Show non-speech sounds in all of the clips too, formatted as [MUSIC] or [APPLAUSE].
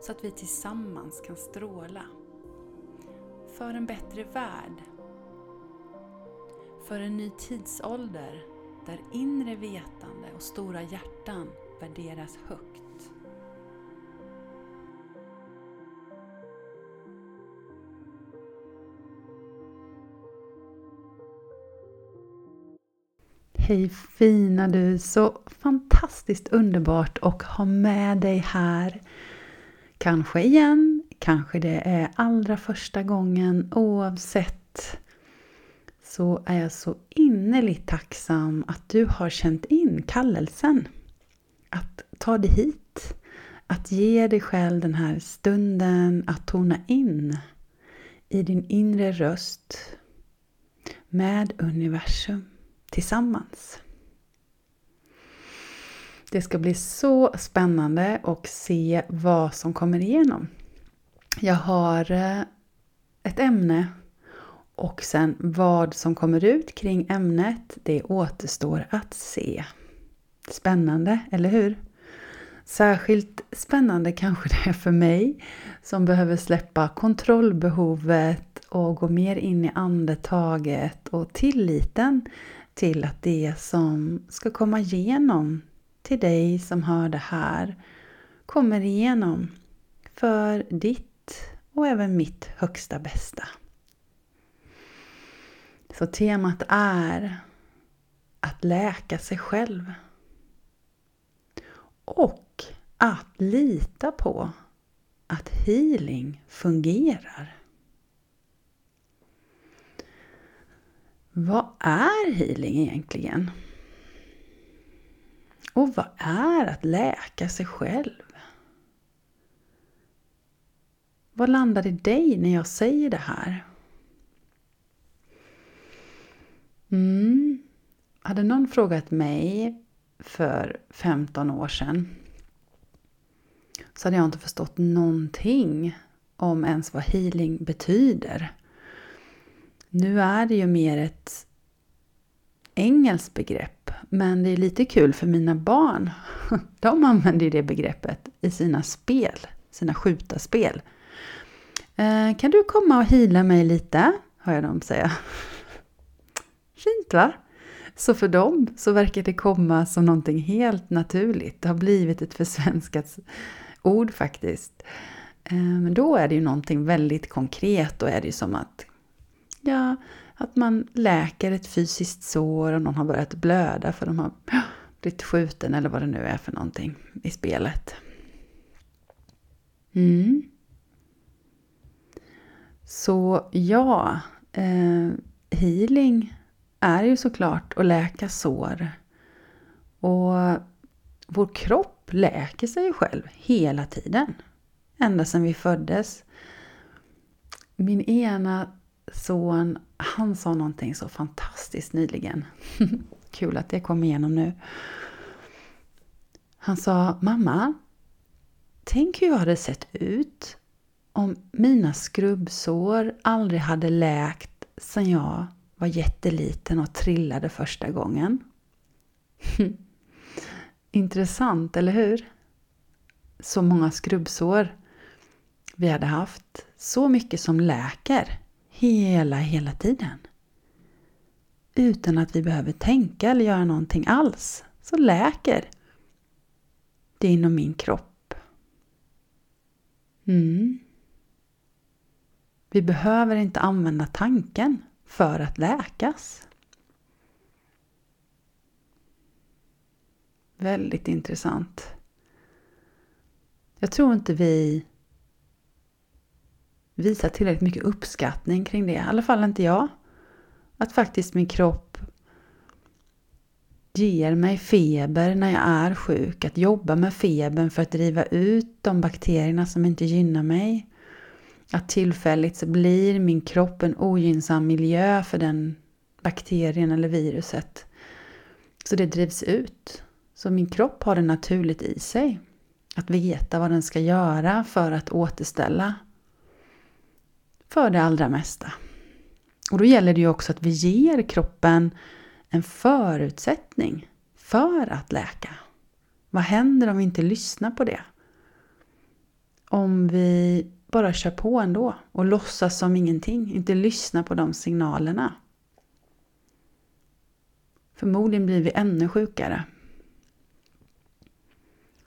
så att vi tillsammans kan stråla. För en bättre värld. För en ny tidsålder där inre vetande och stora hjärtan värderas högt. Hej fina du! Så fantastiskt underbart att ha med dig här Kanske igen, kanske det är allra första gången. Oavsett så är jag så innerligt tacksam att du har känt in kallelsen. Att ta dig hit. Att ge dig själv den här stunden att tona in i din inre röst med universum tillsammans. Det ska bli så spännande att se vad som kommer igenom. Jag har eh, ett ämne och sen vad som kommer ut kring ämnet, det återstår att se. Spännande, eller hur? Särskilt spännande kanske det är för mig som behöver släppa kontrollbehovet och gå mer in i andetaget och tilliten till att det som ska komma igenom till dig som hör det här kommer igenom för ditt och även mitt högsta bästa. Så temat är att läka sig själv. Och att lita på att healing fungerar. Vad är healing egentligen? Och vad är att läka sig själv? Vad landar i dig när jag säger det här? Mm. Hade någon frågat mig för 15 år sedan så hade jag inte förstått någonting om ens vad healing betyder. Nu är det ju mer ett engelskt begrepp. Men det är lite kul för mina barn. [LAUGHS] De använder ju det begreppet i sina spel, sina skjutarspel. Eh, kan du komma och hila mig lite? Hör jag dem säga. [LAUGHS] Fint va? Så för dem så verkar det komma som någonting helt naturligt. Det har blivit ett försvenskat ord faktiskt. Eh, men då är det ju någonting väldigt konkret. Då är det ju som att ja, att man läker ett fysiskt sår och någon har börjat blöda för de har blivit skjuten eller vad det nu är för någonting i spelet. Mm. Så ja, eh, healing är ju såklart att läka sår. Och vår kropp läker sig själv hela tiden. Ända sedan vi föddes. Min ena son, han sa någonting så fantastiskt nyligen. [LAUGHS] Kul att det kom igenom nu. Han sa, mamma, tänk hur jag hade sett ut om mina skrubbsår aldrig hade läkt sedan jag var jätteliten och trillade första gången. [LAUGHS] Intressant, eller hur? Så många skrubbsår vi hade haft. Så mycket som läker hela, hela tiden. Utan att vi behöver tänka eller göra någonting alls. Så läker det inom min kropp. Mm. Vi behöver inte använda tanken för att läkas. Väldigt intressant. Jag tror inte vi visar tillräckligt mycket uppskattning kring det. I alla fall inte jag. Att faktiskt min kropp ger mig feber när jag är sjuk. Att jobba med febern för att driva ut de bakterierna som inte gynnar mig. Att tillfälligt så blir min kropp en ogynnsam miljö för den bakterien eller viruset. Så det drivs ut. Så min kropp har det naturligt i sig. Att veta vad den ska göra för att återställa. För det allra mesta. Och då gäller det ju också att vi ger kroppen en förutsättning för att läka. Vad händer om vi inte lyssnar på det? Om vi bara kör på ändå och låtsas som ingenting, inte lyssnar på de signalerna. Förmodligen blir vi ännu sjukare.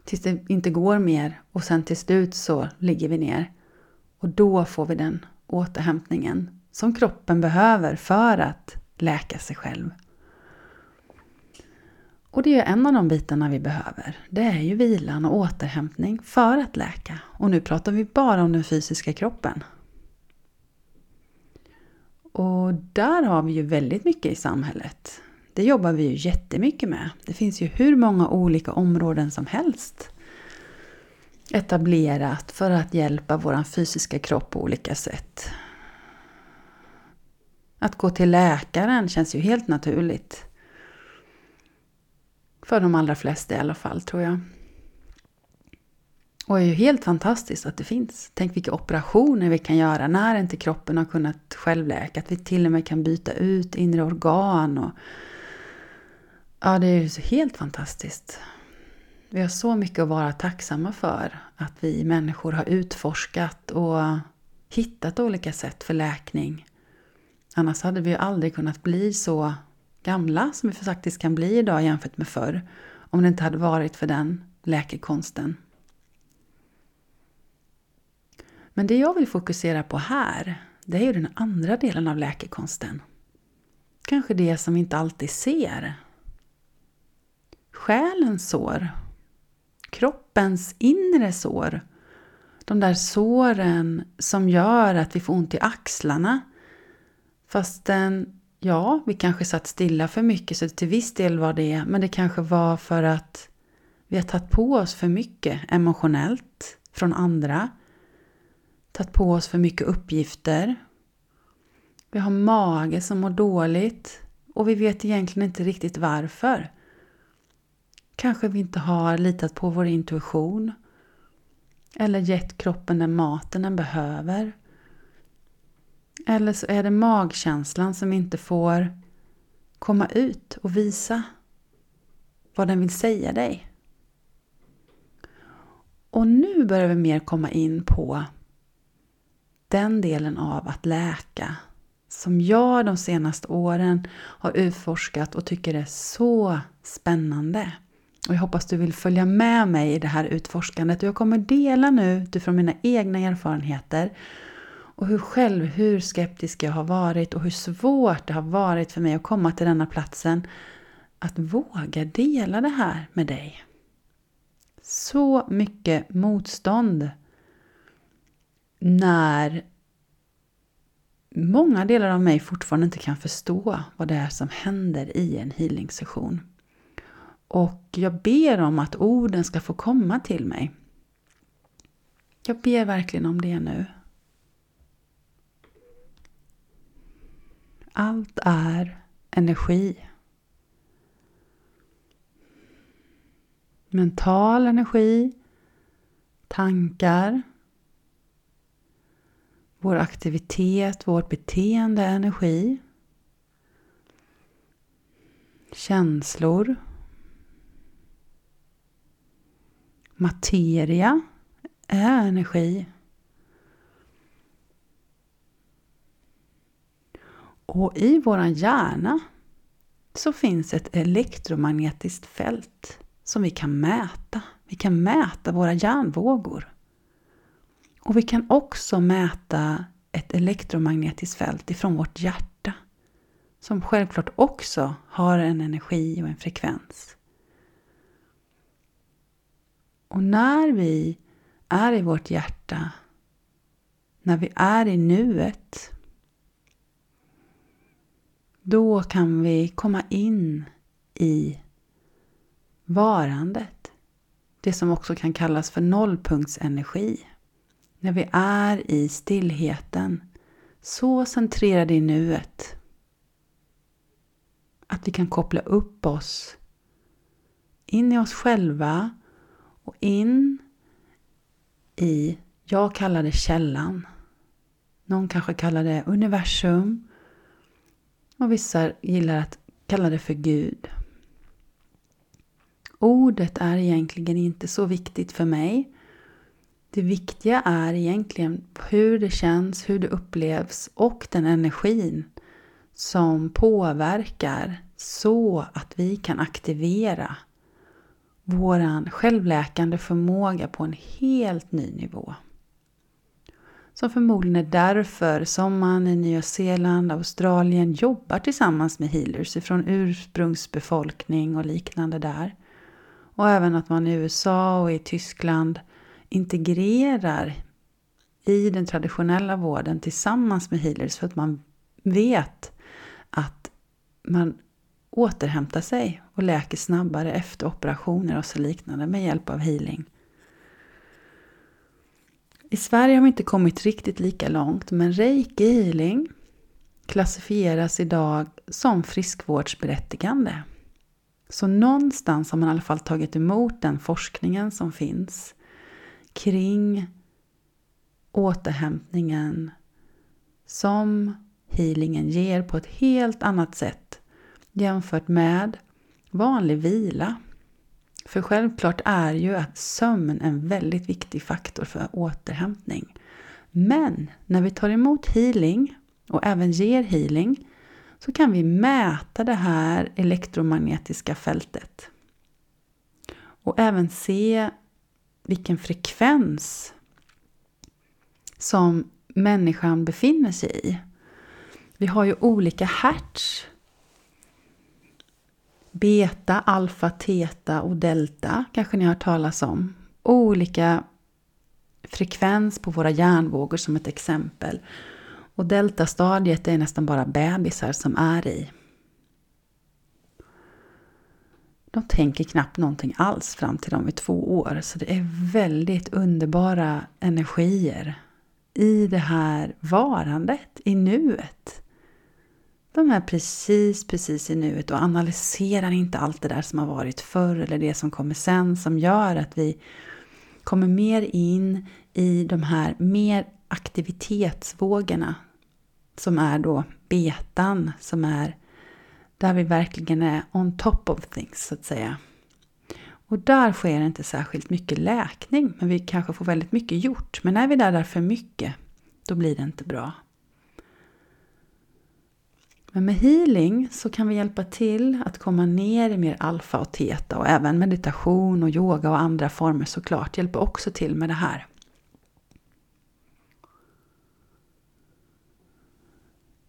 Tills det inte går mer och sen till slut så ligger vi ner. Och då får vi den återhämtningen som kroppen behöver för att läka sig själv. Och det är en av de bitarna vi behöver. Det är ju vilan och återhämtning för att läka. Och nu pratar vi bara om den fysiska kroppen. Och där har vi ju väldigt mycket i samhället. Det jobbar vi ju jättemycket med. Det finns ju hur många olika områden som helst etablerat för att hjälpa vår fysiska kropp på olika sätt. Att gå till läkaren känns ju helt naturligt. För de allra flesta i alla fall, tror jag. Och det är ju helt fantastiskt att det finns. Tänk vilka operationer vi kan göra när inte kroppen har kunnat självläka. Att vi till och med kan byta ut inre organ. Och... Ja, det är ju helt fantastiskt. Vi har så mycket att vara tacksamma för. Att vi människor har utforskat och hittat olika sätt för läkning. Annars hade vi ju aldrig kunnat bli så gamla som vi faktiskt kan bli idag jämfört med förr. Om det inte hade varit för den läkekonsten. Men det jag vill fokusera på här, det är ju den andra delen av läkekonsten. Kanske det som vi inte alltid ser. Själens sår. Kroppens inre sår. De där såren som gör att vi får ont i axlarna. Fastän Ja, vi kanske satt stilla för mycket så till viss del var det, men det kanske var för att vi har tagit på oss för mycket emotionellt från andra. Tagit på oss för mycket uppgifter. Vi har mage som mår dåligt och vi vet egentligen inte riktigt varför. Kanske vi inte har litat på vår intuition eller gett kroppen den maten den behöver. Eller så är det magkänslan som inte får komma ut och visa vad den vill säga dig. Och nu börjar vi mer komma in på den delen av att läka som jag de senaste åren har utforskat och tycker är så spännande. Och jag hoppas du vill följa med mig i det här utforskandet. jag kommer dela nu utifrån mina egna erfarenheter och hur själv, hur skeptisk jag har varit och hur svårt det har varit för mig att komma till denna platsen. Att våga dela det här med dig. Så mycket motstånd. När många delar av mig fortfarande inte kan förstå vad det är som händer i en healing-session. Och jag ber om att orden ska få komma till mig. Jag ber verkligen om det nu. Allt är energi. Mental energi, tankar, vår aktivitet, vårt beteende är energi. Känslor. Materia är energi. Och i våran hjärna så finns ett elektromagnetiskt fält som vi kan mäta. Vi kan mäta våra hjärnvågor. Och vi kan också mäta ett elektromagnetiskt fält ifrån vårt hjärta. Som självklart också har en energi och en frekvens. Och när vi är i vårt hjärta, när vi är i nuet, då kan vi komma in i varandet. Det som också kan kallas för nollpunktsenergi. när vi är i stillheten, så centrerade i nuet, att vi kan koppla upp oss in i oss själva och in i, jag kallar det källan. Någon kanske kallar det universum. Och vissa gillar att kalla det för Gud. Ordet är egentligen inte så viktigt för mig. Det viktiga är egentligen hur det känns, hur det upplevs och den energin som påverkar så att vi kan aktivera våran självläkande förmåga på en helt ny nivå. Som förmodligen är därför som man i Nya Zeeland, Australien jobbar tillsammans med healers ifrån ursprungsbefolkning och liknande där. Och även att man i USA och i Tyskland integrerar i den traditionella vården tillsammans med healers för att man vet att man återhämtar sig och läker snabbare efter operationer och så liknande med hjälp av healing. I Sverige har vi inte kommit riktigt lika långt men reiki healing klassifieras idag som friskvårdsberättigande. Så någonstans har man i alla fall tagit emot den forskningen som finns kring återhämtningen som healingen ger på ett helt annat sätt jämfört med vanlig vila. För självklart är ju att sömn en väldigt viktig faktor för återhämtning. Men när vi tar emot healing och även ger healing så kan vi mäta det här elektromagnetiska fältet. Och även se vilken frekvens som människan befinner sig i. Vi har ju olika hertz. Beta, alfa, teta och delta kanske ni har hört talas om. Olika frekvens på våra hjärnvågor som ett exempel. Och deltastadiet är nästan bara bebisar som är i. De tänker knappt någonting alls fram till de är två år. Så det är väldigt underbara energier i det här varandet, i nuet. De är precis, precis i nuet och analyserar inte allt det där som har varit förr eller det som kommer sen som gör att vi kommer mer in i de här mer aktivitetsvågorna som är då betan som är där vi verkligen är on top of things så att säga. Och där sker inte särskilt mycket läkning men vi kanske får väldigt mycket gjort. Men är vi där, där för mycket då blir det inte bra. Men med healing så kan vi hjälpa till att komma ner i mer alfa och teta och även meditation och yoga och andra former såklart hjälper också till med det här.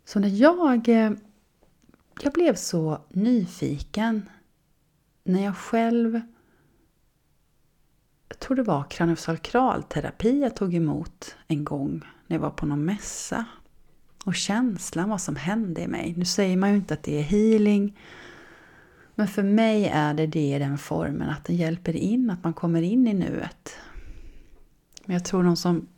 Så när jag, eh, jag blev så nyfiken när jag själv, jag tror det var kraniosakralterapi jag tog emot en gång när jag var på någon mässa. Och känslan vad som hände i mig. Nu säger man ju inte att det är healing. Men för mig är det det i den formen att den hjälper in, att man kommer in i nuet. Men jag tror de som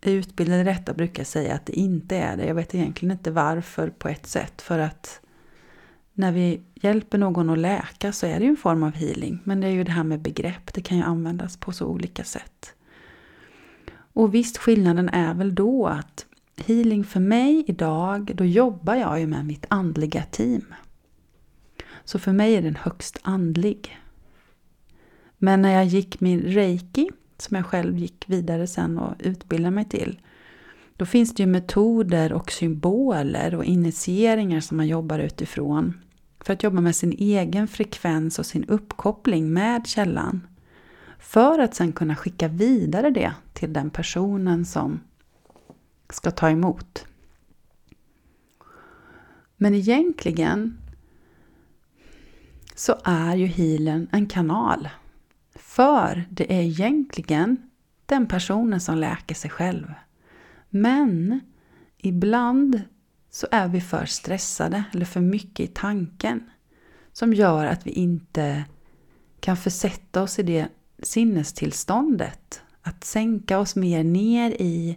är utbildade i detta brukar säga att det inte är det. Jag vet egentligen inte varför på ett sätt. För att när vi hjälper någon att läka så är det ju en form av healing. Men det är ju det här med begrepp, det kan ju användas på så olika sätt. Och visst, skillnaden är väl då att healing för mig idag, då jobbar jag ju med mitt andliga team. Så för mig är den högst andlig. Men när jag gick min reiki som jag själv gick vidare sen och utbildade mig till. Då finns det ju metoder och symboler och initieringar som man jobbar utifrån. För att jobba med sin egen frekvens och sin uppkoppling med källan. För att sen kunna skicka vidare det till den personen som ska ta emot. Men egentligen så är ju healen en kanal för det är egentligen den personen som läker sig själv. Men ibland så är vi för stressade eller för mycket i tanken som gör att vi inte kan försätta oss i det sinnestillståndet Att sänka oss mer ner i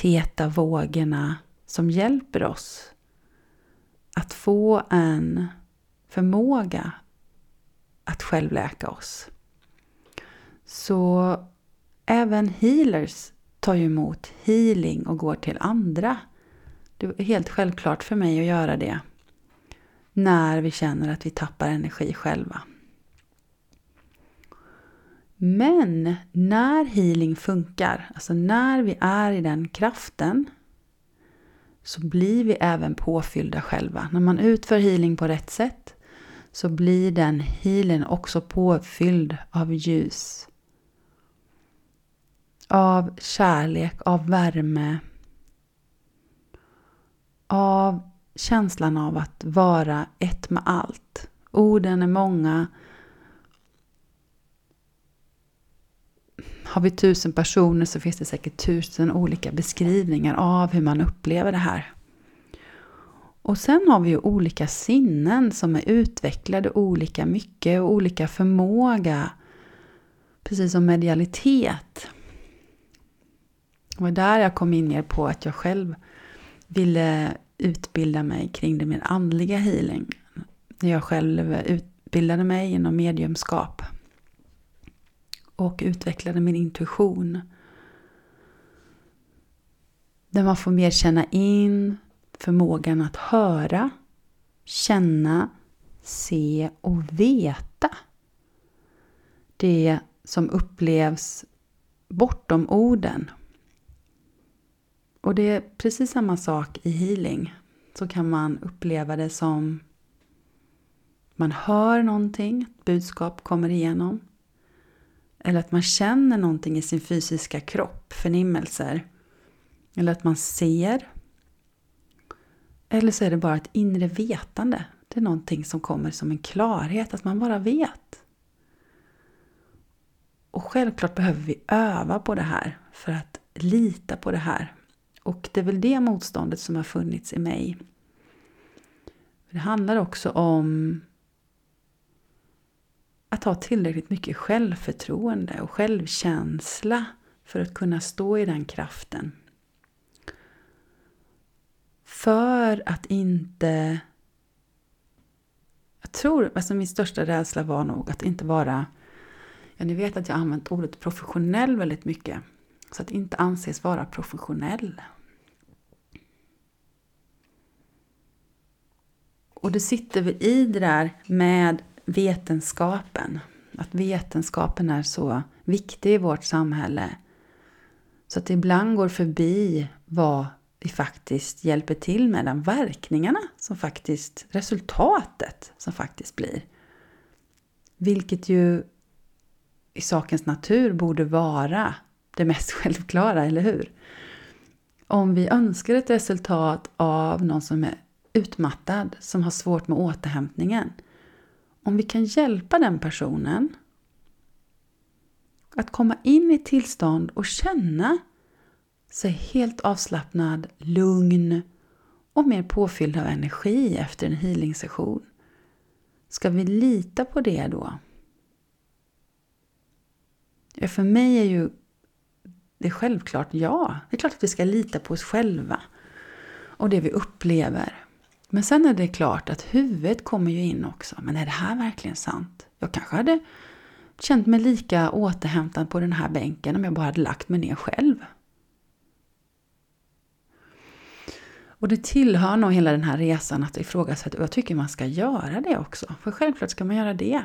täta vågorna som hjälper oss att få en förmåga att självläka oss. Så även healers tar ju emot healing och går till andra. Det är helt självklart för mig att göra det när vi känner att vi tappar energi själva. Men när healing funkar, alltså när vi är i den kraften, så blir vi även påfyllda själva. När man utför healing på rätt sätt så blir den healen också påfylld av ljus. Av kärlek, av värme. Av känslan av att vara ett med allt. Orden är många. Har vi tusen personer så finns det säkert tusen olika beskrivningar av hur man upplever det här. Och sen har vi ju olika sinnen som är utvecklade olika mycket och olika förmåga. Precis som medialitet. Det var där jag kom in mer på att jag själv ville utbilda mig kring det mer andliga healing. När jag själv utbildade mig inom mediumskap. Och utvecklade min intuition. Där man får mer känna in förmågan att höra, känna, se och veta. Det som upplevs bortom orden. Och det är precis samma sak i healing. Så kan man uppleva det som man hör någonting, ett budskap kommer igenom. Eller att man känner någonting i sin fysiska kropp, förnimmelser. Eller att man ser. Eller så är det bara ett inre vetande. Det är någonting som kommer som en klarhet, att man bara vet. Och självklart behöver vi öva på det här för att lita på det här. Och det är väl det motståndet som har funnits i mig. Det handlar också om att ha tillräckligt mycket självförtroende och självkänsla för att kunna stå i den kraften. För att inte... Jag tror, alltså min största rädsla var nog att inte vara... Ja, ni vet att jag har använt ordet professionell väldigt mycket. Så att inte anses vara professionell. Och det sitter vi i det där med vetenskapen. Att vetenskapen är så viktig i vårt samhälle. Så att det ibland går förbi vad vi faktiskt hjälper till med, de verkningarna som faktiskt, resultatet som faktiskt blir. Vilket ju i sakens natur borde vara det mest [LAUGHS] självklara, eller hur? Om vi önskar ett resultat av någon som är utmattad, som har svårt med återhämtningen. Om vi kan hjälpa den personen att komma in i ett tillstånd och känna sig helt avslappnad, lugn och mer påfylld av energi efter en healing-session. Ska vi lita på det då? Ja, för mig är ju det självklart ja. Det är klart att vi ska lita på oss själva och det vi upplever. Men sen är det klart att huvudet kommer ju in också. Men är det här verkligen sant? Jag kanske hade känt mig lika återhämtad på den här bänken om jag bara hade lagt mig ner själv. Och det tillhör nog hela den här resan att ifrågasätta och jag tycker man ska göra det också. För självklart ska man göra det.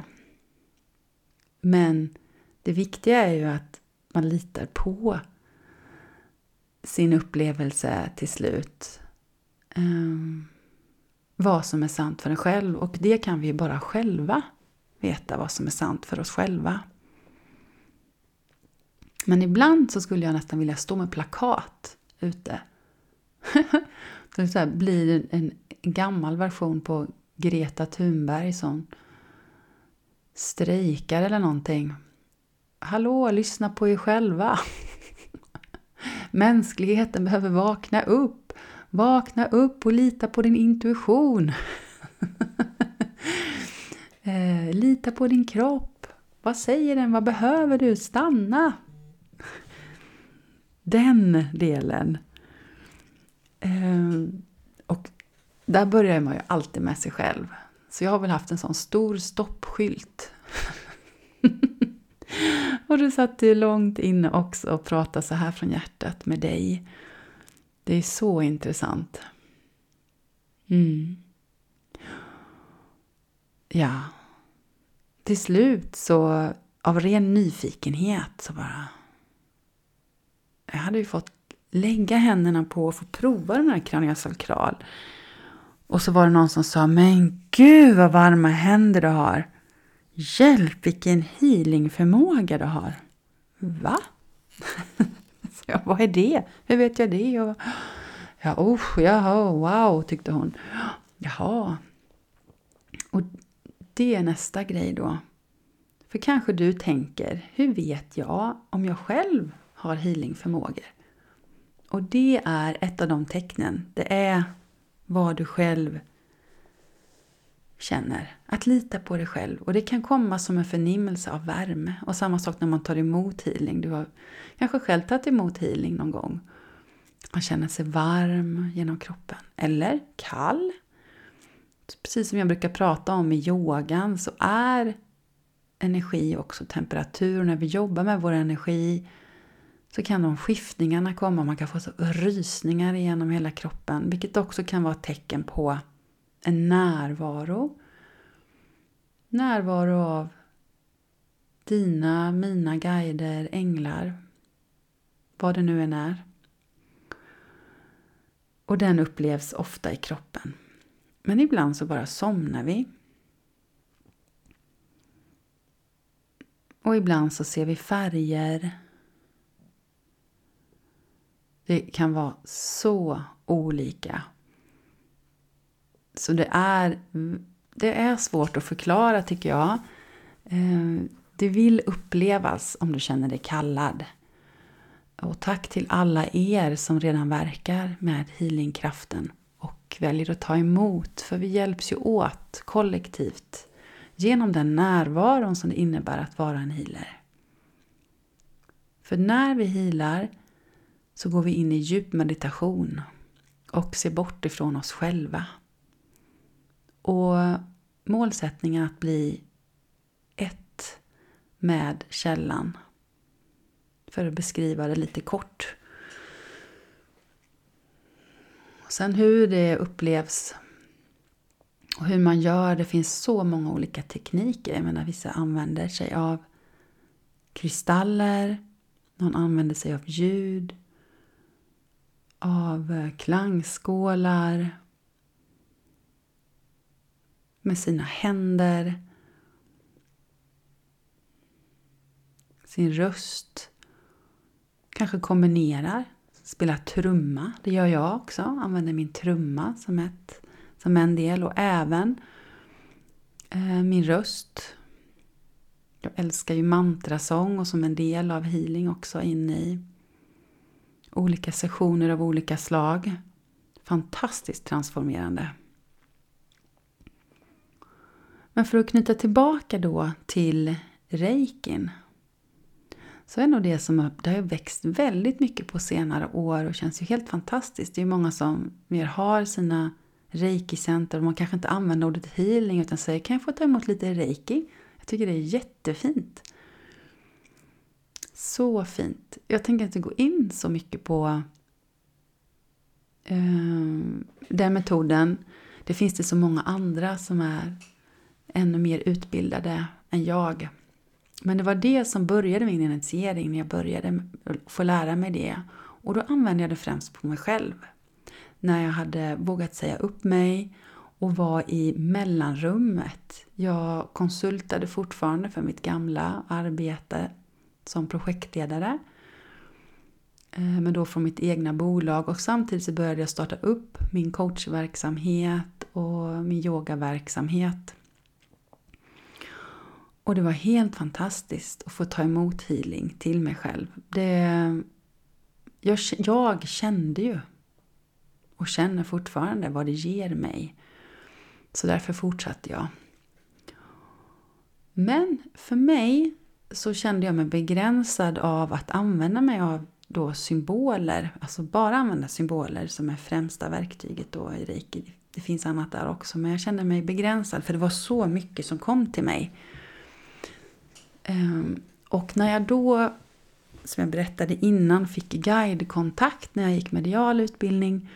Men det viktiga är ju att man litar på sin upplevelse till slut. Um, vad som är sant för en själv och det kan vi ju bara själva veta vad som är sant för oss själva. Men ibland så skulle jag nästan vilja stå med plakat ute. [LAUGHS] det så här, blir en gammal version på Greta Thunberg som strejkar eller någonting. Hallå, lyssna på er själva. [LAUGHS] Mänskligheten behöver vakna upp. Vakna upp och lita på din intuition. [LAUGHS] Eh, lita på din kropp. Vad säger den? Vad behöver du? Stanna! den delen. Eh, och där börjar man ju alltid med sig själv. Så jag har väl haft en sån stor stoppskylt. [LAUGHS] och du satt ju långt inne också och pratade så här från hjärtat med dig. Det är så intressant. Mm. Ja. Till slut så, av ren nyfikenhet så bara... Jag hade ju fått lägga händerna på och få prova den här kraniosalkral. Och så var det någon som sa, men gud vad varma händer du har. Hjälp vilken healingförmåga du har. Va? [LAUGHS] [LAUGHS] Ja, jag, vad är det? Hur vet jag det? Och, ja, usch, jaha, wow, tyckte hon. Jaha. Och det är nästa grej då. För kanske du tänker, hur vet jag om jag själv har healingförmågor? Och det är ett av de tecknen. Det är vad du själv känner. Att lita på dig själv. Och det kan komma som en förnimmelse av värme. Och samma sak när man tar emot healing. Du har kanske själv tagit emot healing någon gång. och känner sig varm genom kroppen. Eller kall. Precis som jag brukar prata om i yogan så är energi också temperatur. När vi jobbar med vår energi så kan de skiftningarna komma. Man kan få så rysningar genom hela kroppen. Vilket också kan vara ett tecken på en närvaro. Närvaro av dina, mina guider, änglar. Vad det nu än är. Och den upplevs ofta i kroppen. Men ibland så bara somnar vi. Och ibland så ser vi färger. Det kan vara så olika. Så det är, det är svårt att förklara tycker jag. Eh, det vill upplevas om du känner dig kallad. Och tack till alla er som redan verkar med healingkraften och väljer att ta emot. För vi hjälps ju åt kollektivt genom den närvaron som det innebär att vara en healer. För när vi healar så går vi in i djup meditation och ser bort ifrån oss själva. Och målsättningen att bli ett med källan. För att beskriva det lite kort. Sen hur det upplevs och hur man gör, det finns så många olika tekniker. Jag menar, vissa använder sig av kristaller, någon använder sig av ljud, av eh, klangskålar med sina händer, sin röst. Kanske kombinerar, spelar trumma, det gör jag också, använder min trumma som, ett, som en del och även eh, min röst. Jag älskar ju mantrasång och som en del av healing också inne i olika sessioner av olika slag. Fantastiskt transformerande. Men för att knyta tillbaka då till reikin så är nog det som det har växt väldigt mycket på senare år och känns ju helt fantastiskt. Det är många som mer har sina reiki-center och man kanske inte använder ordet healing utan säger kan jag få ta emot lite reiki? Jag tycker det är jättefint. Så fint. Jag tänker inte gå in så mycket på eh, den metoden. Det finns det så många andra som är ännu mer utbildade än jag. Men det var det som började min initiering när jag började få lära mig det. Och då använde jag det främst på mig själv. När jag hade vågat säga upp mig och var i mellanrummet. Jag konsultade fortfarande för mitt gamla arbete som projektledare. Eh, men då från mitt egna bolag och samtidigt så började jag starta upp min coachverksamhet och min yogaverksamhet. Och det var helt fantastiskt att få ta emot healing till mig själv. Det, jag, jag kände ju och känner fortfarande vad det ger mig. Så därför fortsatte jag. Men för mig så kände jag mig begränsad av att använda mig av då symboler, alltså bara använda symboler som är främsta verktyget då i reiki. Det finns annat där också, men jag kände mig begränsad för det var så mycket som kom till mig. Ehm, och när jag då, som jag berättade innan, fick guidekontakt när jag gick medial utbildning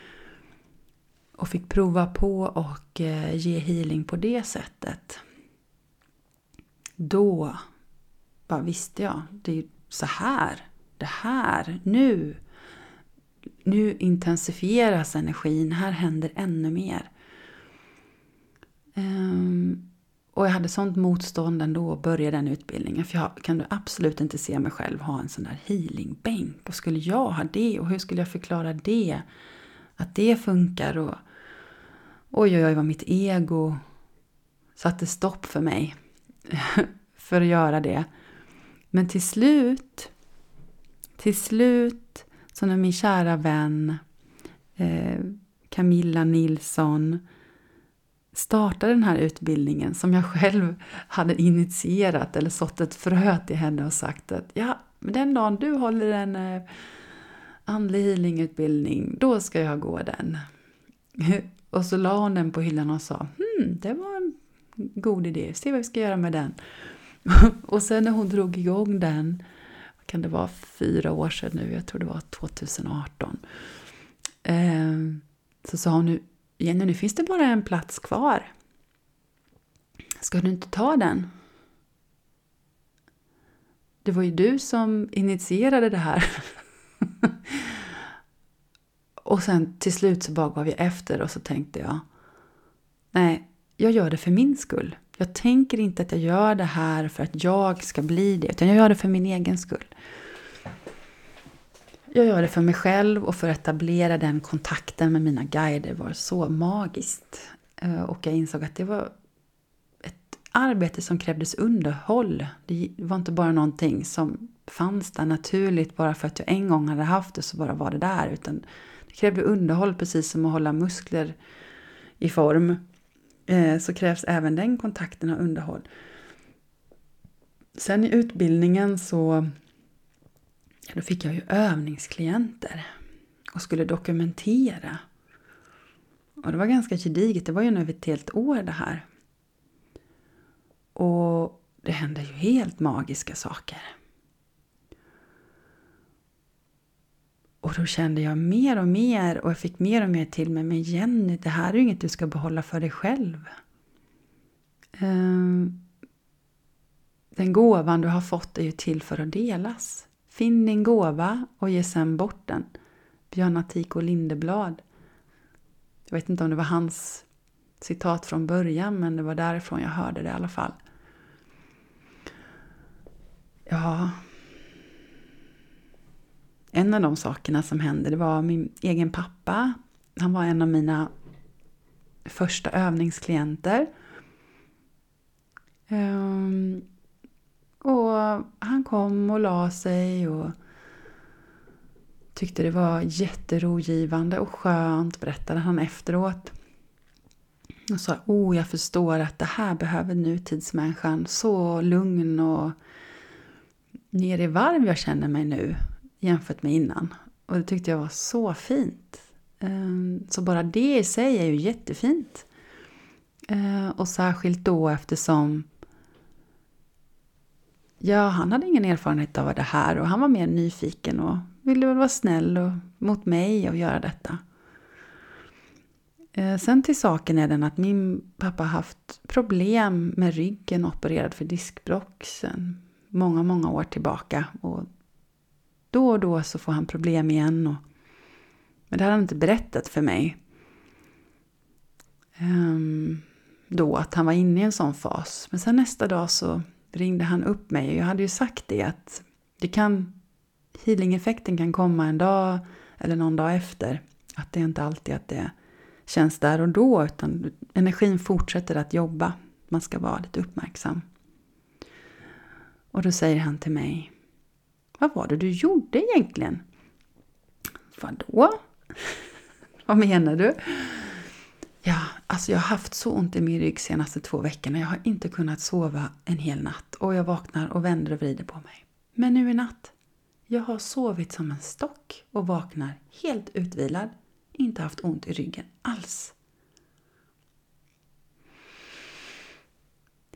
och fick prova på och eh, ge healing på det sättet. Då bara visste jag, det är så här, det här, nu. Nu intensifieras energin, här händer ännu mer. Um, och jag hade sånt motstånd ändå att börja den utbildningen. För jag kan absolut inte se mig själv ha en sån där healingbänk. Och skulle jag ha det? Och hur skulle jag förklara det? Att det funkar? Och oj, oj, oj vad mitt ego satte stopp för mig. [LAUGHS] för att göra det. Men till slut, till slut, så när min kära vän eh, Camilla Nilsson startade den här utbildningen som jag själv hade initierat eller sått ett frö till henne och sagt att ja, den dagen du håller en eh, andlig healingutbildning, då ska jag gå den. [LAUGHS] och så la hon den på hyllan och sa, hmm, det var en god idé, se vad vi ska göra med den. [LAUGHS] och sen när hon drog igång den, kan det vara fyra år sedan nu, jag tror det var 2018. Eh, så sa hon nu, Jenny nu finns det bara en plats kvar. Ska du inte ta den? Det var ju du som initierade det här. [LAUGHS] och sen till slut så bara gav jag efter och så tänkte jag, nej, jag gör det för min skull. Jag tänker inte att jag gör det här för att jag ska bli det, utan jag gör det för min egen skull. Jag gör det för mig själv och för att etablera den kontakten med mina guider var så magiskt. Eh, och jag insåg att det var ett arbete som krävdes underhåll. Det var inte bara någonting som fanns där naturligt bara för att jag en gång hade haft det så bara var det där. Utan det krävde underhåll precis som att hålla muskler i form. Eh, så krävs även den kontakten av underhåll. Sen i utbildningen så då fick jag ju övningsklienter och skulle dokumentera. Och det var ganska gediget, det var ju nu över ett helt år det här. Och det hände ju helt magiska saker. Och då kände jag mer och mer och jag fick mer och mer till mig. Men Jenny, det här är ju inget du ska behålla för dig själv. Ehm, den gåvan du har fått är ju till för att delas. Finn din gåva och ge sen bort den. Björn Attiko Lindeblad. Jag vet inte om det var hans citat från början men det var därifrån jag hörde det i alla fall. Ja, en av de sakerna som hände det var min egen pappa. Han var en av mina första övningsklienter. Um, och han kom och la sig och tyckte det var jätterogivande och skönt, berättade han efteråt. Och sa, oh jag förstår att det här behöver nutidsmänniskan. Så lugn och ner i varv jag känner mig nu jämfört med innan. Och det tyckte jag var så fint. Ehm, så bara det i sig är ju jättefint. Ehm, och särskilt då eftersom Ja, han hade ingen erfarenhet av det här och han var mer nyfiken och ville väl vara snäll och, mot mig och göra detta. Eh, sen till saken är den att min pappa haft problem med ryggen opererad för diskbråck sen många, många år tillbaka. Och då och då så får han problem igen. Och, men det hade han inte berättat för mig. Um, då att han var inne i en sån fas. Men sen nästa dag så ringde han upp mig. Jag hade ju sagt det att det kan healing-effekten kan komma en dag eller någon dag efter. Att det är inte alltid att det känns där och då utan energin fortsätter att jobba. Man ska vara lite uppmärksam. Och då säger han till mig vad var det du gjorde egentligen? Vadå? [LAUGHS] Vad menar du? Ja, alltså jag har haft så ont i min rygg senaste två veckorna. Jag har inte kunnat sova en hel natt och jag vaknar och vänder och vrider på mig. Men nu i natt, Jag har sovit som en stock och vaknar helt utvilad. Inte haft ont i ryggen alls.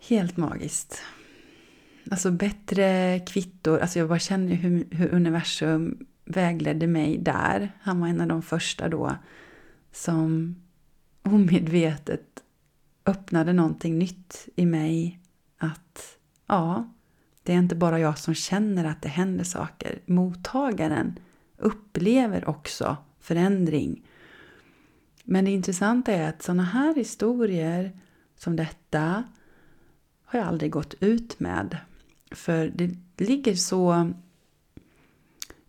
Helt magiskt. Alltså bättre kvittor. Alltså jag bara känner hur, hur universum vägledde mig där. Han var en av de första då som omedvetet öppnade någonting nytt i mig. Att ja, det är inte bara jag som känner att det händer saker. Mottagaren upplever också förändring. Men det intressanta är att sådana här historier som detta har jag aldrig gått ut med. För det ligger så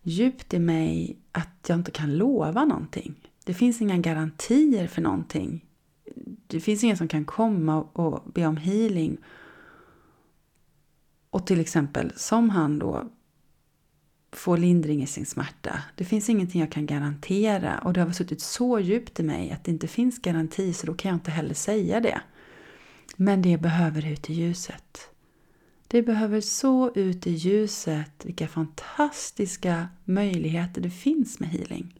djupt i mig att jag inte kan lova någonting. Det finns inga garantier för någonting. Det finns ingen som kan komma och be om healing. Och till exempel, som han då, få lindring i sin smärta. Det finns ingenting jag kan garantera och det har suttit så djupt i mig att det inte finns garanti så då kan jag inte heller säga det. Men det behöver ut i ljuset. Det behöver så ut i ljuset vilka fantastiska möjligheter det finns med healing.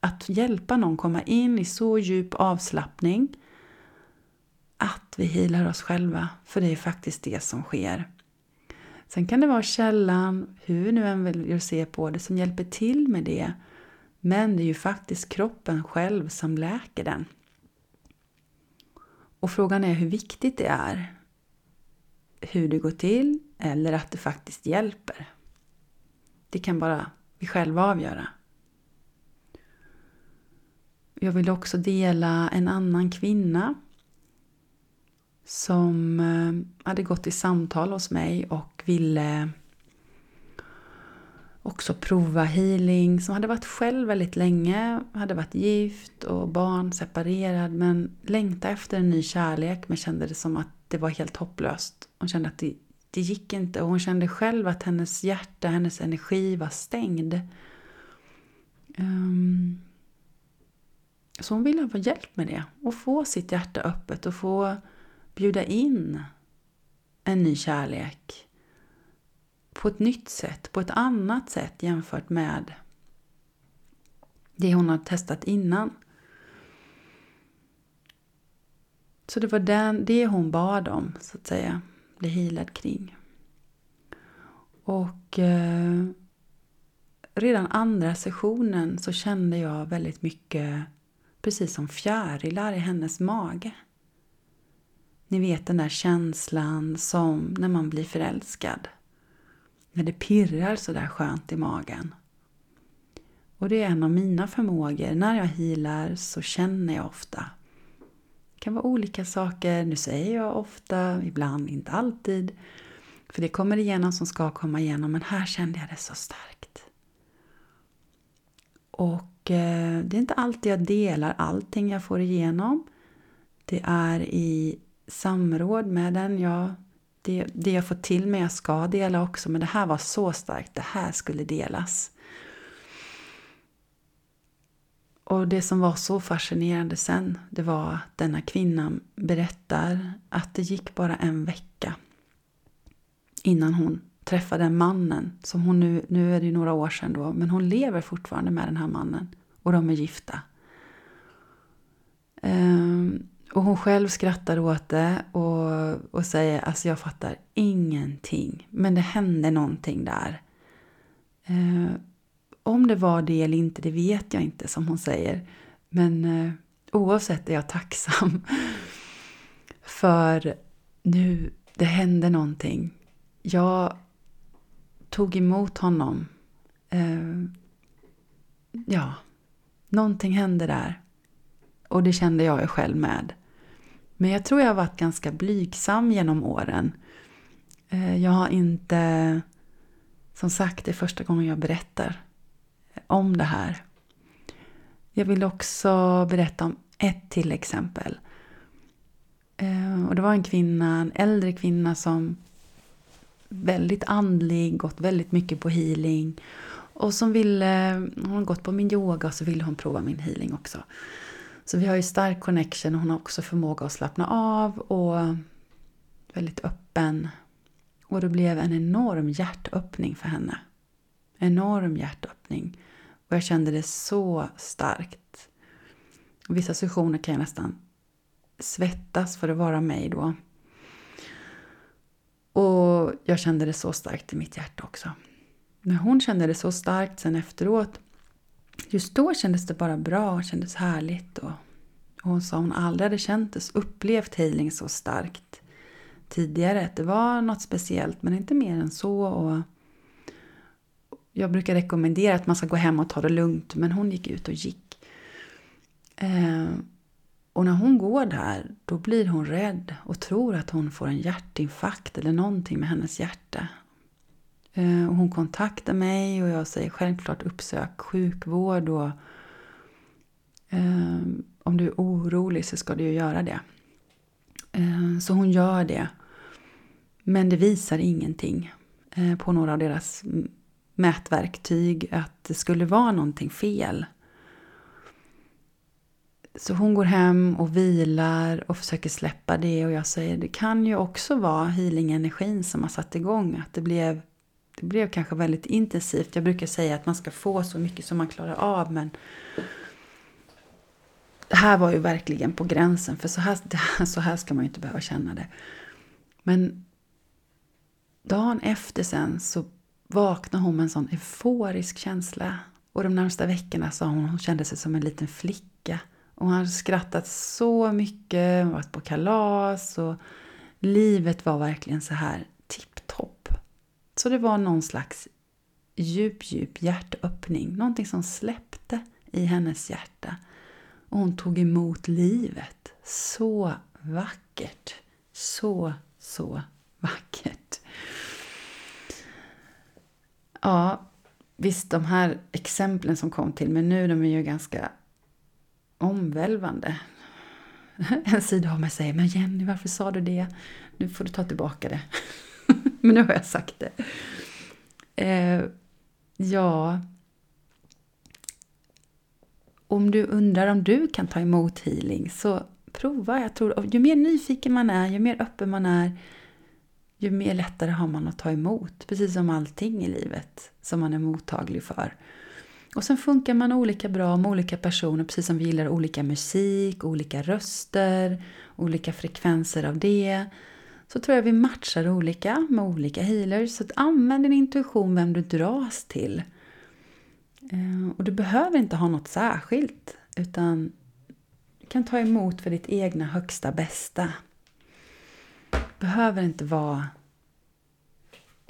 Att hjälpa någon komma in i så djup avslappning att vi healar oss själva, för det är faktiskt det som sker. Sen kan det vara källan, hur vi nu än vill se på det, som hjälper till med det. Men det är ju faktiskt kroppen själv som läker den. Och frågan är hur viktigt det är. Hur det går till eller att det faktiskt hjälper. Det kan bara vi själva avgöra. Jag vill också dela en annan kvinna som eh, hade gått i samtal hos mig och ville också prova healing, som hade varit själv väldigt länge, hade varit gift och barn, separerad men längtade efter en ny kärlek men kände det som att det var helt hopplöst. Hon kände att det, det gick inte och hon kände själv att hennes hjärta, hennes energi var stängd. Um, så hon ville ha hjälp med det och få sitt hjärta öppet och få bjuda in en ny kärlek på ett nytt sätt, på ett annat sätt jämfört med det hon har testat innan. Så det var den, det hon bad om, så att säga, bli healad kring. Och eh, redan andra sessionen så kände jag väldigt mycket, precis som fjärilar i hennes mage. Ni vet den där känslan som när man blir förälskad. När det pirrar så där skönt i magen. Och det är en av mina förmågor. När jag healar så känner jag ofta. Det kan vara olika saker. Nu säger jag ofta, ibland inte alltid. För det kommer igenom som ska komma igenom. Men här kände jag det så starkt. Och Eh, det är inte alltid jag delar allting jag får igenom. Det är i samråd med den. Jag, det, det jag får till mig jag ska dela också, men det här var så starkt. Det här skulle delas. Och det som var så fascinerande sen, det var att denna kvinnan berättar att det gick bara en vecka innan hon träffa den mannen, som hon nu, nu är det ju några år sedan då, men hon lever fortfarande med den här mannen och de är gifta. Um, och hon själv skrattar åt det och, och säger alltså jag fattar ingenting. Men det hände någonting där. Eh, om det var det eller inte, det vet jag inte som hon säger. Men eh, oavsett är jag tacksam. [LAUGHS] För nu, det hände någonting. Jag tog emot honom. Eh, ja, någonting hände där. Och det kände jag ju själv med. Men jag tror jag har varit ganska blygsam genom åren. Eh, jag har inte, som sagt, det är första gången jag berättar om det här. Jag vill också berätta om ett till exempel. Eh, och det var en kvinna, en äldre kvinna som väldigt andlig, gått väldigt mycket på healing. Och som ville, eh, hon har gått på min yoga och så ville hon prova min healing också. Så vi har ju stark connection och hon har också förmåga att slappna av och väldigt öppen. Och det blev en enorm hjärtöppning för henne. Enorm hjärtöppning. Och jag kände det så starkt. Vissa sessioner kan jag nästan svettas för att vara mig då. Och jag kände det så starkt i mitt hjärta också. Men hon kände det så starkt sen efteråt. Just då kändes det bara bra och kändes härligt. Och, hon sa hon aldrig hade känt det, upplevt healing så starkt tidigare. Det var något speciellt men inte mer än så. Och jag brukar rekommendera att man ska gå hem och ta det lugnt men hon gick ut och gick. Eh, och när hon går där, då blir hon rädd och tror att hon får en hjärtinfarkt eller någonting med hennes hjärta. Eh, och hon kontaktar mig och jag säger självklart uppsök sjukvård och eh, om du är orolig så ska du ju göra det. Eh, så hon gör det. Men det visar ingenting eh, på några av deras mätverktyg att det skulle vara någonting fel. Så hon går hem och vilar och försöker släppa det och jag säger det kan ju också vara healing-energin som har satt igång. Att det blev, det blev kanske väldigt intensivt. Jag brukar säga att man ska få så mycket som man klarar av men det här var ju verkligen på gränsen för så här, så här ska man ju inte behöva känna det. Men dagen efter sen så vaknade hon med en sån euforisk känsla. Och de närmsta veckorna sa hon hon kände sig som en liten flicka. Och hon hade skrattat så mycket, varit på kalas och livet var verkligen så här tipptopp. Så det var någon slags djup, djup hjärtöppning. Någonting som släppte i hennes hjärta. Och hon tog emot livet. Så vackert. Så, så vackert. Ja, visst de här exemplen som kom till mig nu, de är ju ganska omvälvande. [LAUGHS] En sida av mig säger, men Jenny varför sa du det? Nu får du ta tillbaka det. [LAUGHS] men nu har jag sagt det. Eh, ja, om du undrar om du kan ta emot healing så prova. Jag tror, ju mer nyfiken man är, ju mer öppen man är, ju mer lättare har man att ta emot. Precis som allting i livet som man är mottaglig för. Och sen funkar man olika bra med olika personer, precis som vi gillar olika musik, olika röster, olika frekvenser av det. Så tror jag vi matchar olika med olika healers. Så använd din intuition vem du dras till. Eh, och du behöver inte ha något särskilt, utan du kan ta emot för ditt egna högsta bästa behöver inte vara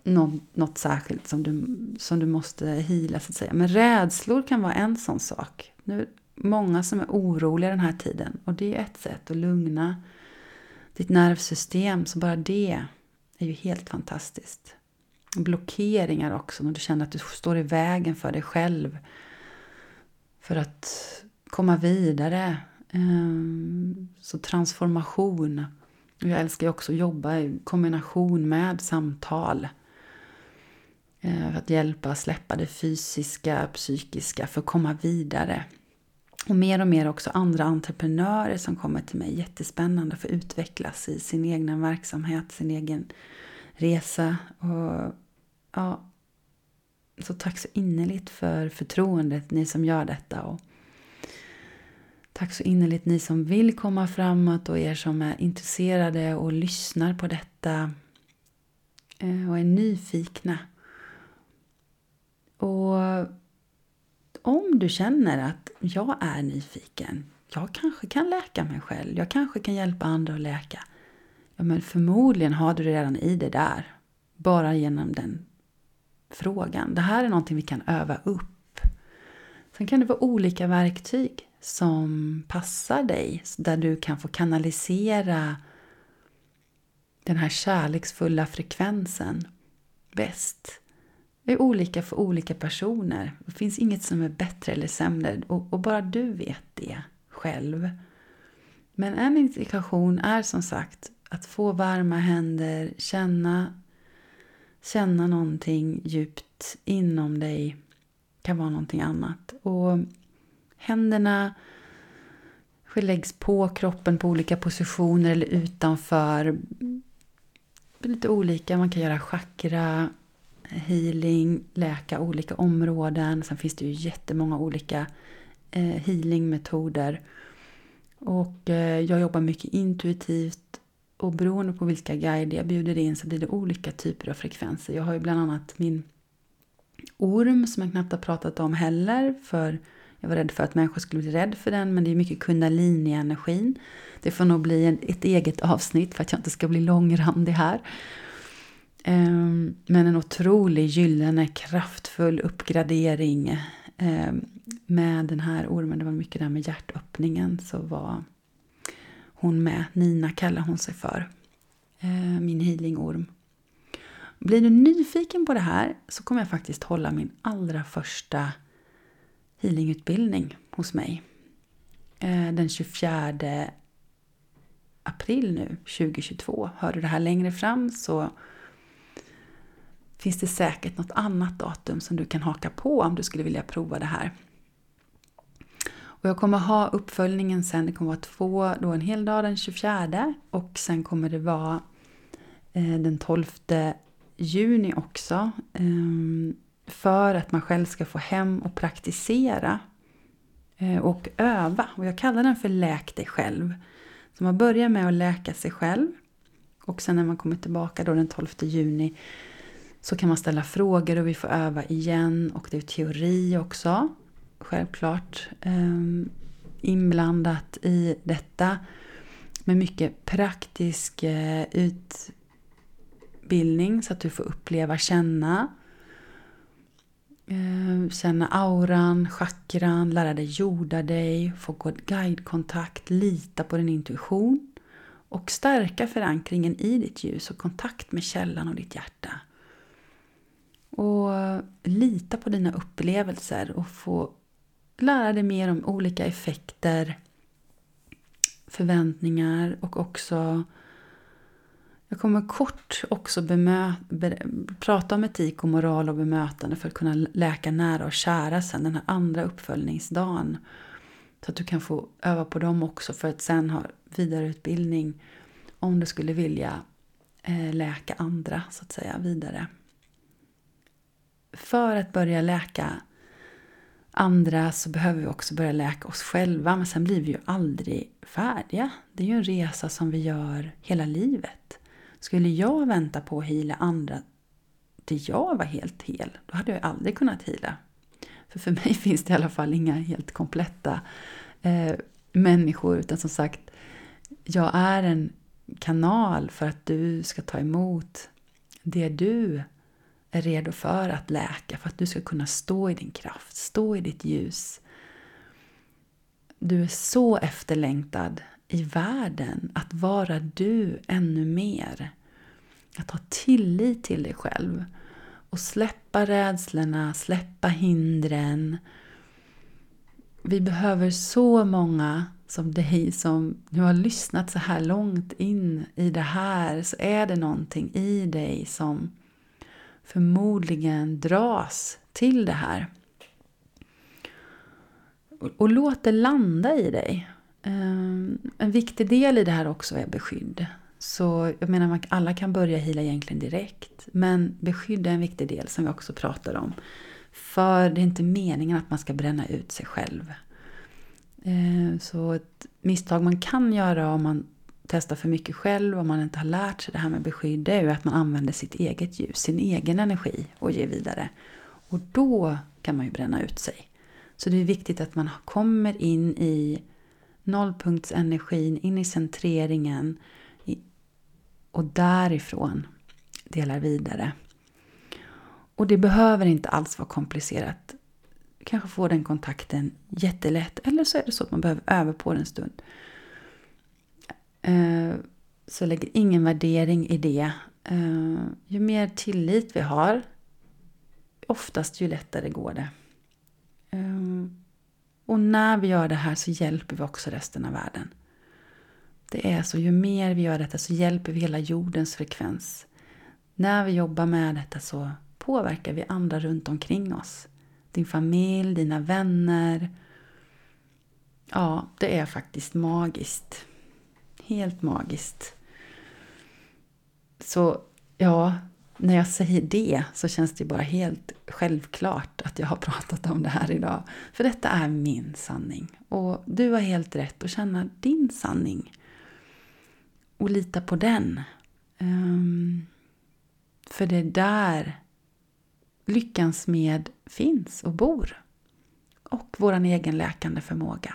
något, något särskilt som du, som du måste hila så att säga. Men rädslor kan vara en sån sak. Nu många som är oroliga den här tiden och det är ett sätt att lugna ditt nervsystem. Så bara det är ju helt fantastiskt. Blockeringar också när du känner att du står i vägen för dig själv. För att komma vidare. Ehm, så transformation jag älskar också att jobba i kombination med samtal. Eh, för att hjälpa släppa det fysiska, psykiska för att komma vidare. Och mer och mer också andra entreprenörer som kommer till mig. Jättespännande för att utvecklas i sin egen verksamhet, sin egen resa. Och, ja, så tack så innerligt för förtroendet, ni som gör detta. Och Tack så innerligt ni som vill komma framåt och er som är intresserade och lyssnar på detta eh, och är nyfikna. Och om du känner att jag är nyfiken, jag kanske kan läka mig själv, jag kanske kan hjälpa andra att läka. Ja, men förmodligen har du det redan i det där, bara genom den frågan. Det här är någonting vi kan öva upp. Sen kan det vara olika verktyg som passar dig. Där du kan få kanalisera den här kärleksfulla frekvensen bäst. Det är olika för olika personer. Det finns inget som är bättre eller sämre och, och bara du vet det själv. Men en indikation är som sagt att få varma händer, känna, känna någonting djupt inom dig. kan vara någonting annat. Och Händerna läggs på kroppen på olika positioner eller utanför. Lite olika. Man kan göra chakra healing, läka olika områden. Sen finns det ju jättemånga olika eh, healingmetoder. Och eh, jag jobbar mycket intuitivt och beroende på vilka guider jag bjuder in så blir det olika typer av frekvenser. Jag har ju bland annat min orm som jag knappt har pratat om heller. För jag var rädd för att människor skulle bli rädd för den men det är mycket kundalini-energin. Det får nog bli ett eget avsnitt för att jag inte ska bli långrandig här. Ehm, men en otrolig gyllene kraftfull uppgradering ehm, med den här ormen. Det var mycket där med hjärtöppningen så var hon med. Nina kallar hon sig för. Eh, min healingorm. Blir du nyfiken på det här så kommer jag faktiskt hålla min allra första healingutbildning hos mig. Eh, den 24 april nu 2022. Hör du det här längre fram så finns det säkert något annat datum som du kan haka på om du skulle vilja prova det här. Och jag kommer ha uppföljningen sen, det kommer vara två, då en hel dag den 24 och sen kommer det vara eh, den 12 juni också. Ehm, för att man själv ska få hem och praktisera eh, och öva. Och jag kallar den för Läk dig själv. Så man börjar med att läka sig själv och sen när man kommer tillbaka då den 12 juni så kan man ställa frågor och vi får öva igen och det är teori också. Självklart eh, inblandat i detta. Med mycket praktisk eh, utbildning så att du får uppleva, känna. Eh, känna auran, chakran, lära dig jorda dig, få guidekontakt, lita på din intuition. Och stärka förankringen i ditt ljus och kontakt med källan och ditt hjärta. Och lita på dina upplevelser och få lära dig mer om olika effekter, förväntningar och också jag kommer kort också bemö, be, prata om etik och moral och bemötande för att kunna läka nära och kära sen den här andra uppföljningsdagen. Så att du kan få öva på dem också för att sen ha vidareutbildning om du skulle vilja eh, läka andra så att säga vidare för att börja läka andra så behöver vi också börja läka oss själva. Men sen blir vi ju aldrig färdiga. Det är ju en resa som vi gör hela livet. Skulle jag vänta på att hila andra till jag var helt hel, då hade jag aldrig kunnat hila. För för mig [LAUGHS] finns det i alla fall inga helt kompletta eh, människor. Utan som sagt, jag är en kanal för att du ska ta emot det du är redo för att läka, för att du ska kunna stå i din kraft, stå i ditt ljus. Du är så efterlängtad i världen att vara du ännu mer. Att ha tillit till dig själv och släppa rädslorna, släppa hindren. Vi behöver så många som dig som nu har lyssnat så här långt in i det här så är det någonting i dig som förmodligen dras till det här. Och låt det landa i dig. Ehm, en viktig del i det här också är beskydd. Så jag menar alla kan börja hila egentligen direkt. Men beskydd är en viktig del som vi också pratar om. För det är inte meningen att man ska bränna ut sig själv. Ehm, så ett misstag man kan göra om man testar för mycket själv, om man inte har lärt sig det här med beskydd, det är ju att man använder sitt eget ljus, sin egen energi och ger vidare. Och då kan man ju bränna ut sig. Så det är viktigt att man kommer in i nollpunktsenergin, in i centreringen och därifrån delar vidare. Och det behöver inte alls vara komplicerat. Du Kanske får den kontakten jättelätt eller så är det så att man behöver öva på det en stund. Eh, så lägger ingen värdering i det. Eh, ju mer tillit vi har, oftast ju lättare går det. Eh, och när vi gör det här så hjälper vi också resten av världen. Det är så, ju mer vi gör detta så hjälper vi hela jordens frekvens. När vi jobbar med detta så påverkar vi andra runt omkring oss. Din familj, dina vänner. Ja, det är faktiskt magiskt. Helt magiskt. Så ja, när jag säger det så känns det bara helt självklart att jag har pratat om det här idag. För detta är min sanning. Och du har helt rätt att känna din sanning. Och lita på den. Um, för det är där lyckans med finns och bor. Och vår egen läkande förmåga.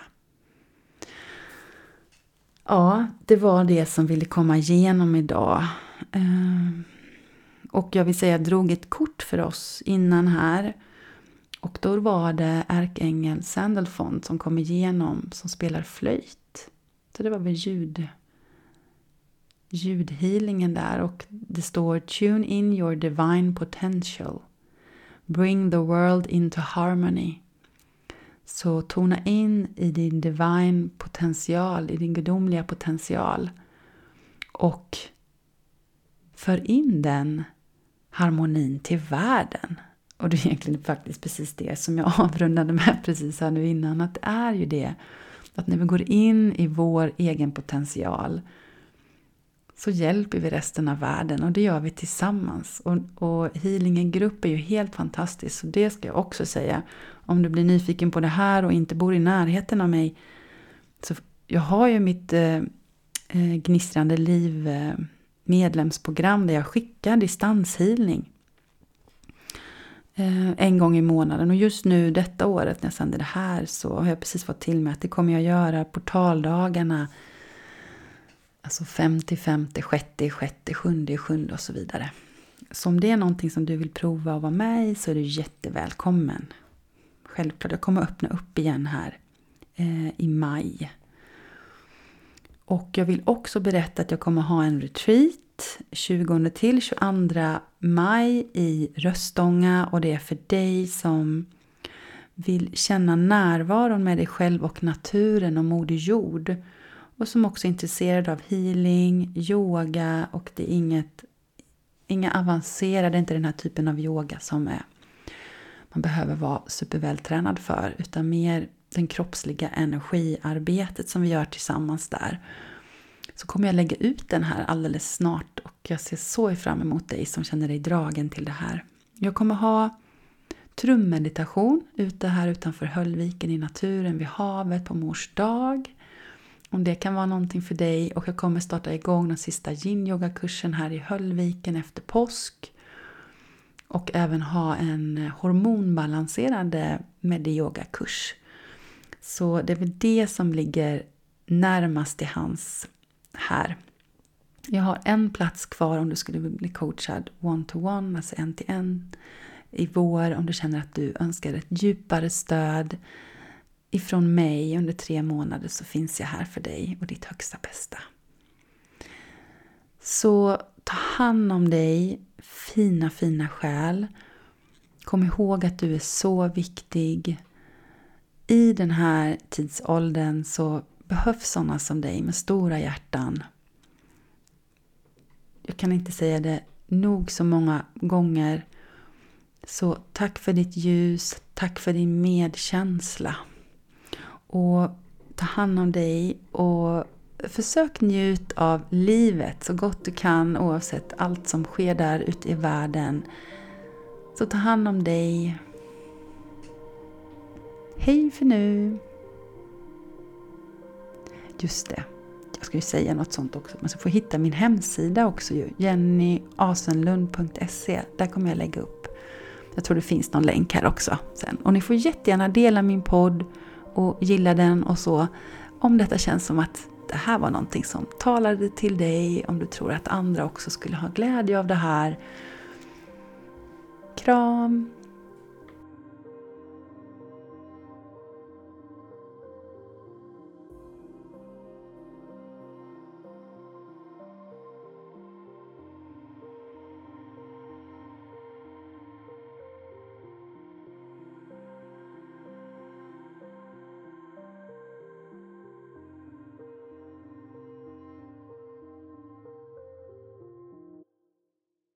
Ja, det var det som ville komma igenom idag. Ehm, och jag vill säga, jag drog ett kort för oss innan här. Och då var det ärkeängeln Sandalfond som kom igenom som spelar flöjt. Så det var väl ljud, ljudhealingen där. Och det står Tune in your divine potential. Bring the world into harmony. Så tona in i din divine potential, i din gudomliga potential. Och för in den harmonin till världen. Och det är egentligen faktiskt precis det som jag [LAUGHS] avrundade med precis här nu innan. Att det är ju det. Att när vi går in i vår egen potential så hjälper vi resten av världen och det gör vi tillsammans. Och, och healingen grupp är ju helt fantastisk så det ska jag också säga. Om du blir nyfiken på det här och inte bor i närheten av mig. Så jag har ju mitt eh, eh, gnistrande liv eh, medlemsprogram där jag skickar distanshealing. Eh, en gång i månaden och just nu detta året när jag sänder det här så har jag precis fått till mig att det kommer jag göra portaldagarna Alltså 50, 50, 60, 60, 7, 7 och så vidare. Så om det är någonting som du vill prova att vara med i så är du jättevälkommen. Självklart, jag kommer öppna upp igen här eh, i maj. Och jag vill också berätta att jag kommer ha en retreat 20 till 22 maj i Röstånga. Och det är för dig som vill känna närvaron med dig själv och naturen och Moder Jord. Och som också är intresserad av healing, yoga och det är inget, inga avancerade, det är inte den här typen av yoga som är, man behöver vara supervältränad för utan mer den kroppsliga energiarbetet som vi gör tillsammans där. Så kommer jag lägga ut den här alldeles snart och jag ser så fram emot dig som känner dig dragen till det här. Jag kommer ha trummeditation ute här utanför Höllviken i naturen vid havet på mors dag. Om det kan vara någonting för dig och jag kommer starta igång den sista yin-yoga-kursen här i Höllviken efter påsk. Och även ha en eh, hormonbalanserande medi-yoga-kurs så det är väl det som ligger närmast till hans här. Jag har en plats kvar om du skulle bli coachad one-to-one, alltså en till en i vår om du känner att du önskar ett djupare stöd ifrån mig under tre månader så finns jag här för dig och ditt högsta bästa. Så ta hand om dig, fina fina själ. Kom ihåg att du är så viktig i den här tidsåldern så behövs sådana som dig med stora hjärtan. Jag kan inte säga det nog så många gånger. Så tack för ditt ljus, tack för din medkänsla. Och ta hand om dig och försök njut av livet så gott du kan oavsett allt som sker där ute i världen. Så ta hand om dig, Hej för nu! Just det, jag ska ju säga något sånt också. Man ska få hitta min hemsida också ju. jennyasenlund.se. Där kommer jag lägga upp. Jag tror det finns någon länk här också sen. Och ni får jättegärna dela min podd och gilla den och så. Om detta känns som att det här var någonting som talade till dig. Om du tror att andra också skulle ha glädje av det här. Kram!